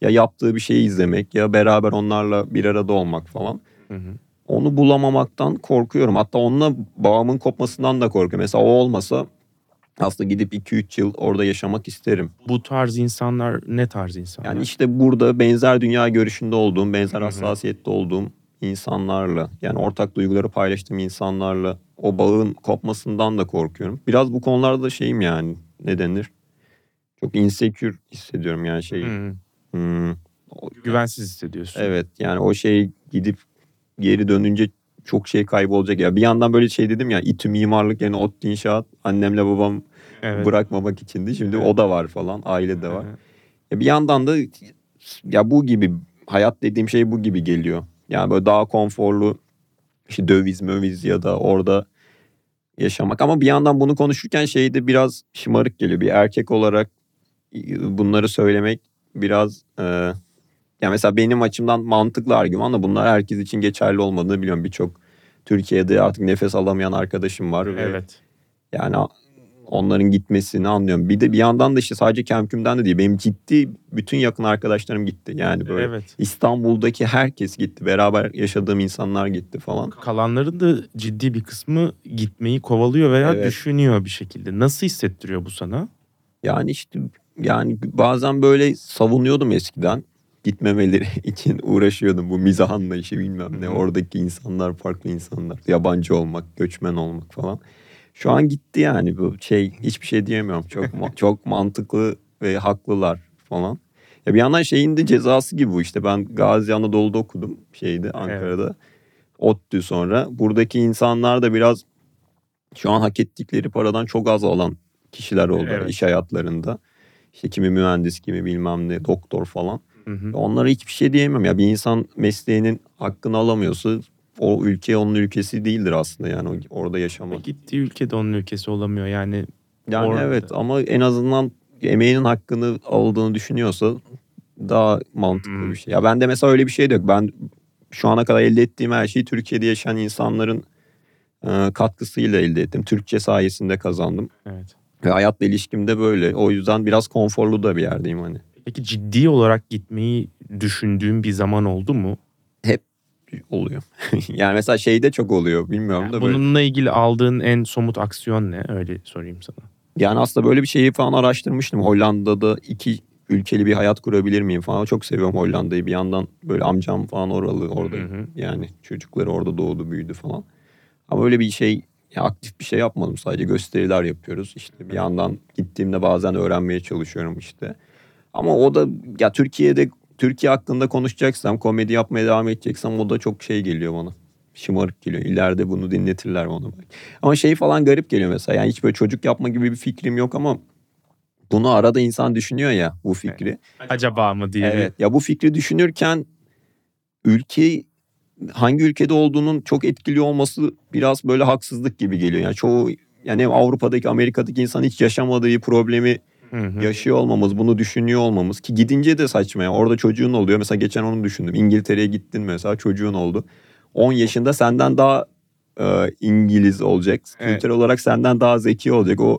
ya yaptığı bir şeyi izlemek ya beraber onlarla bir arada olmak falan. Hı hı. Onu bulamamaktan korkuyorum. Hatta onunla bağımın kopmasından da korkuyorum. Mesela o olmasa aslında gidip 2-3 yıl orada yaşamak isterim. Bu tarz insanlar ne tarz insanlar? Yani işte burada benzer dünya görüşünde olduğum, benzer hassasiyette olduğum insanlarla yani ortak duyguları paylaştığım insanlarla o bağın kopmasından da korkuyorum. Biraz bu konularda da şeyim yani ne denir? Çok insecure hissediyorum yani şey. Hı. hmm, o- Güvensiz hissediyorsun. Evet yani o şey gidip geri dönünce çok şey kaybolacak ya. Bir yandan böyle şey dedim ya İTÜ mimarlık yani ODTÜ inşaat annemle babam Evet. bırakmamak içindi. Şimdi Evet. o da var falan aile de var. Hı. Ya bir yandan da ya bu gibi hayat dediğim şey bu gibi geliyor. Yani böyle daha konforlu işte döviz möviz ya da orada yaşamak. Ama bir yandan bunu konuşurken şey de biraz şımarık geliyor. Bir erkek olarak bunları söylemek biraz e, ya mesela benim açımdan mantıklı argüman da bunlar herkes için geçerli olmadığını biliyorum. Birçok Türkiye'de artık nefes alamayan arkadaşım var. ve Evet. yani onların gitmesini anlıyorum. Bir de bir yandan da işte sadece Kemküm'den de değil. Benim ciddi bütün yakın arkadaşlarım gitti. Yani böyle Evet. İstanbul'daki herkes gitti. Beraber yaşadığım insanlar gitti falan. Kalanların da ciddi bir kısmı gitmeyi kovalıyor veya Evet. düşünüyor bir şekilde. Nasıl hissettiriyor bu sana? Yani işte yani bazen böyle savunuyordum eskiden. Gitmemeleri için uğraşıyordum. Bu mizah anlayışı bilmem ne. Oradaki insanlar farklı insanlar. Yabancı olmak, göçmen olmak falan. Şu an gitti yani bu şey hiçbir şey diyemiyorum. Çok çok mantıklı ve haklılar falan. Ya bir yandan şeyin de cezası gibi bu işte. Ben Gazi Anadolu'da okudum şeydi Ankara'da. ODTÜ sonra. Buradaki insanlar da biraz şu an hak ettikleri paradan çok az alan kişiler oldu Evet. iş hayatlarında. İşte kimi mühendis, kimi bilmem ne, doktor falan. Hı hı. Onlara hiçbir şey diyemem ya. Bir insan mesleğinin hakkını alamıyorsa o ülke onun ülkesi değildir aslında yani orada yaşamak. Gittiği ülkede onun ülkesi olamıyor yani. Yani Orada. evet ama en azından emeğinin hakkını aldığını düşünüyorsa daha mantıklı Hmm. bir şey. Ya ben de mesela öyle bir şey de yok. Ben şu ana kadar elde ettiğim her şeyi Türkiye'de yaşayan insanların e, katkısıyla elde ettim. Türkçe sayesinde kazandım. Evet. Ve hayatla ilişkimde böyle. O yüzden biraz konforlu da bir yerdeyim hani. Peki ciddi olarak gitmeyi düşündüğün bir zaman oldu mu? Oluyor. yani mesela şeyde çok oluyor. Bilmiyorum Yani da böyle. bununla ilgili aldığın en somut aksiyon ne? Öyle sorayım sana. Yani aslında böyle bir şeyi falan araştırmıştım. Hollanda'da iki ülkeli bir hayat kurabilir miyim falan. Çok seviyorum Hollanda'yı. Bir yandan böyle amcam falan oralı orada. Hı hı. Yani çocukları orada doğdu büyüdü falan. Ama öyle bir şey ya aktif bir şey yapmadım. Sadece gösteriler yapıyoruz. İşte bir yandan gittiğimde bazen öğrenmeye çalışıyorum işte. Ama o da ya Türkiye'de Türkiye hakkında konuşacaksam, komedi yapmaya devam edeceksem o da çok şey geliyor bana. Şımarık geliyor. İleride bunu dinletirler bana. Ama şey falan garip geliyor mesela. Yani hiç böyle çocuk yapma gibi bir fikrim yok ama bunu arada insan düşünüyor ya bu fikri. Acaba mı diye. Evet. Ya bu fikri düşünürken ülke hangi ülkede olduğunun çok etkili olması biraz böyle haksızlık gibi geliyor. Yani çoğu yani hem Avrupa'daki Amerika'daki insan hiç yaşamadığı problemi Hı hı. yaşıyor olmamız, bunu düşünüyor olmamız ki gidince de saçma ya. Orada çocuğun oluyor. Mesela geçen onu düşündüm. İngiltere'ye gittin mesela çocuğun oldu. 10 yaşında senden daha e, İngiliz olacak. Evet. Kültürel olarak senden daha zeki olacak. O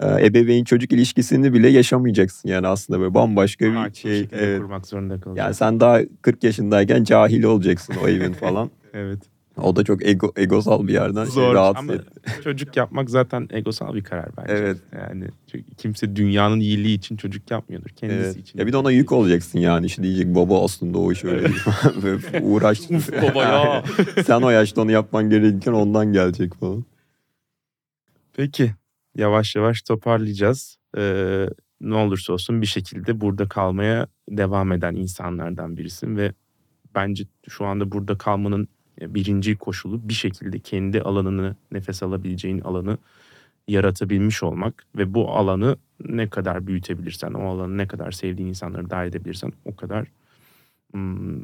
e, ebeveyn çocuk ilişkisini bile yaşamayacaksın yani aslında böyle bambaşka bir bir şey. Evet. kurmak zorunda kalacak. Yani sen daha 40 yaşındayken cahil olacaksın o evin falan. Evet. O da çok ego, egosal bir yerden şey Zor rahatsız ama etti. çocuk yapmak zaten egosal bir karar bence. Evet. Yani kimse dünyanın iyiliği için çocuk yapmıyordur. Kendisi Evet. için. Ya bir de ona yük olacaksın yani. İşte diyecek baba aslında o iş öyle Uğraştın. Uf baba ya. Sen o yaşta onu yapman gerekirken ondan gelecek falan. Peki. Yavaş yavaş toparlayacağız. Ee, ne olursa olsun bir şekilde burada kalmaya devam eden insanlardan birisin ve bence şu anda burada kalmanın birinci koşulu bir şekilde kendi alanını, nefes alabileceğin alanı yaratabilmiş olmak ve bu alanı ne kadar büyütebilirsen, o alanı ne kadar sevdiğin insanları dahil edebilirsen o kadar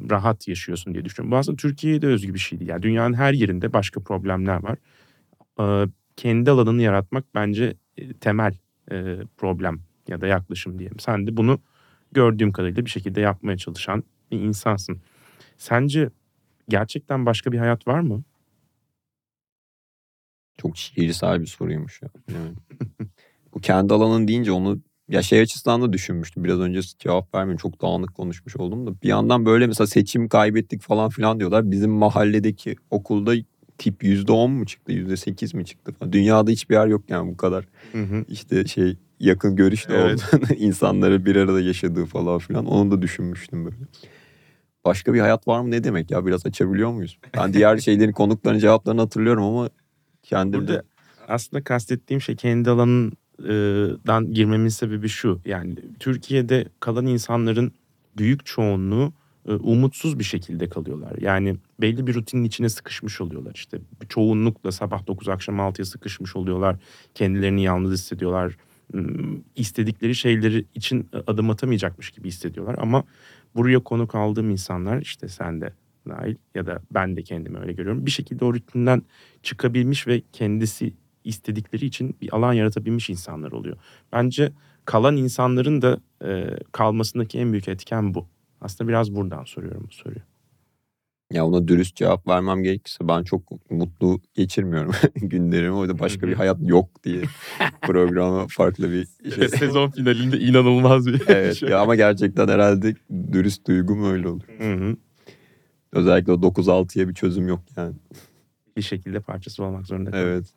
rahat yaşıyorsun diye düşünüyorum. Bu aslında Türkiye'de özgü bir şey değil. Yani dünyanın her yerinde başka problemler var. Kendi alanını yaratmak bence e, temel e, problem ya da yaklaşım diyelim. Sen de bunu gördüğüm kadarıyla bir şekilde yapmaya çalışan bir insansın. Sence gerçekten başka bir hayat var mı? Çok şiirsel bir soruymuş ya. Yani. Bu kendi alanın deyince onu ya şey açısından da düşünmüştüm. Biraz önce cevap vermeyeyim. Çok dağınık konuşmuş oldum da. Bir yandan böyle mesela seçim kaybettik falan filan diyorlar. Bizim mahalledeki okulda tip %10 mu çıktı? %8 mi çıktı? Falan. Dünyada hiçbir yer yok yani bu kadar. Hı hı. İşte şey yakın görüşte Evet. olduğunu, insanları bir arada yaşadığı falan filan. Onu da düşünmüştüm böyle. Başka bir hayat var mı ne demek ya? Biraz açabiliyor muyuz? Ben diğer şeylerin konukların cevaplarını hatırlıyorum ama kendim de Burada aslında kastettiğim şey kendi alanından girmemin sebebi şu. Yani Türkiye'de kalan insanların büyük çoğunluğu e, umutsuz bir şekilde kalıyorlar. Yani belli bir rutinin içine sıkışmış oluyorlar. İşte çoğunlukla sabah 9 akşam 6'ya sıkışmış oluyorlar. Kendilerini yalnız hissediyorlar. Hmm, istedikleri şeyleri için adım atamayacakmış gibi hissediyorlar. Ama buraya konuk aldığım insanlar işte sen de dahil ya da ben de kendimi öyle görüyorum. Bir şekilde o rutinden çıkabilmiş ve kendisi istedikleri için bir alan yaratabilmiş insanlar oluyor. Bence kalan insanların da e, kalmasındaki en büyük etken bu. Aslında biraz buradan soruyorum bu soruyu. Ya ona dürüst cevap vermem gerekirse ben çok mutlu geçirmiyorum günlerimi. Orada başka bir hayat yok diye programa farklı bir şey. Sezon finalinde inanılmaz bir evet şey. ya ama gerçekten herhalde dürüst duygum öyle olur. Hı hı. Özellikle o 9-6'ya bir çözüm yok yani. Bir şekilde parçası olmak zorunda. Evet.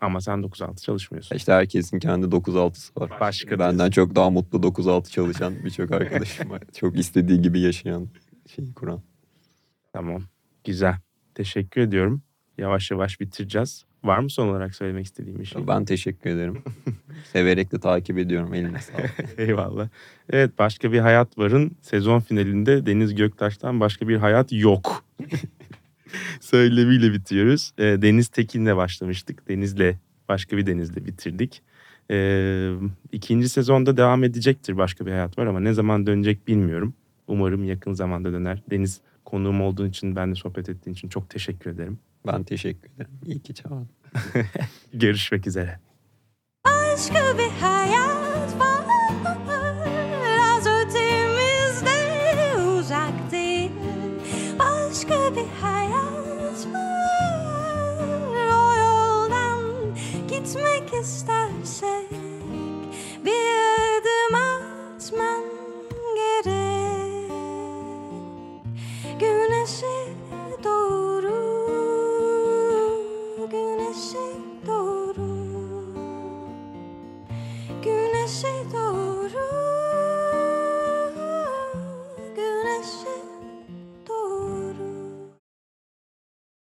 Ama sen 9-6 çalışmıyorsun. İşte herkesin kendi 9-6'sı var. Başka Benden çok daha mutlu 9-6 çalışan birçok arkadaşım var. Çok istediği gibi yaşayan şeyi kuran. Tamam. Güzel. Teşekkür ediyorum. Yavaş yavaş bitireceğiz. Var mı son olarak söylemek istediğim bir şey? Ben teşekkür ederim. Severek de takip ediyorum eline sağlık. Eyvallah. Evet başka bir hayat varın sezon finalinde Deniz Göktaş'tan başka bir hayat yok. Söylemiyle bitiyoruz. Ee, Deniz Tekin'le başlamıştık. Deniz'le başka bir Deniz'le bitirdik. Ee, ikinci sezonda devam edecektir başka bir hayat var ama ne zaman dönecek bilmiyorum. Umarım yakın zamanda döner. Deniz konuğum olduğun için, benimle sohbet ettiğin için çok teşekkür ederim. Ben teşekkür ederim. İyi ki çağırdın. Görüşmek üzere. Başka bir hayat var Az ötemizde uzak değil Başka bir hayat var O yoldan gitmek istersek she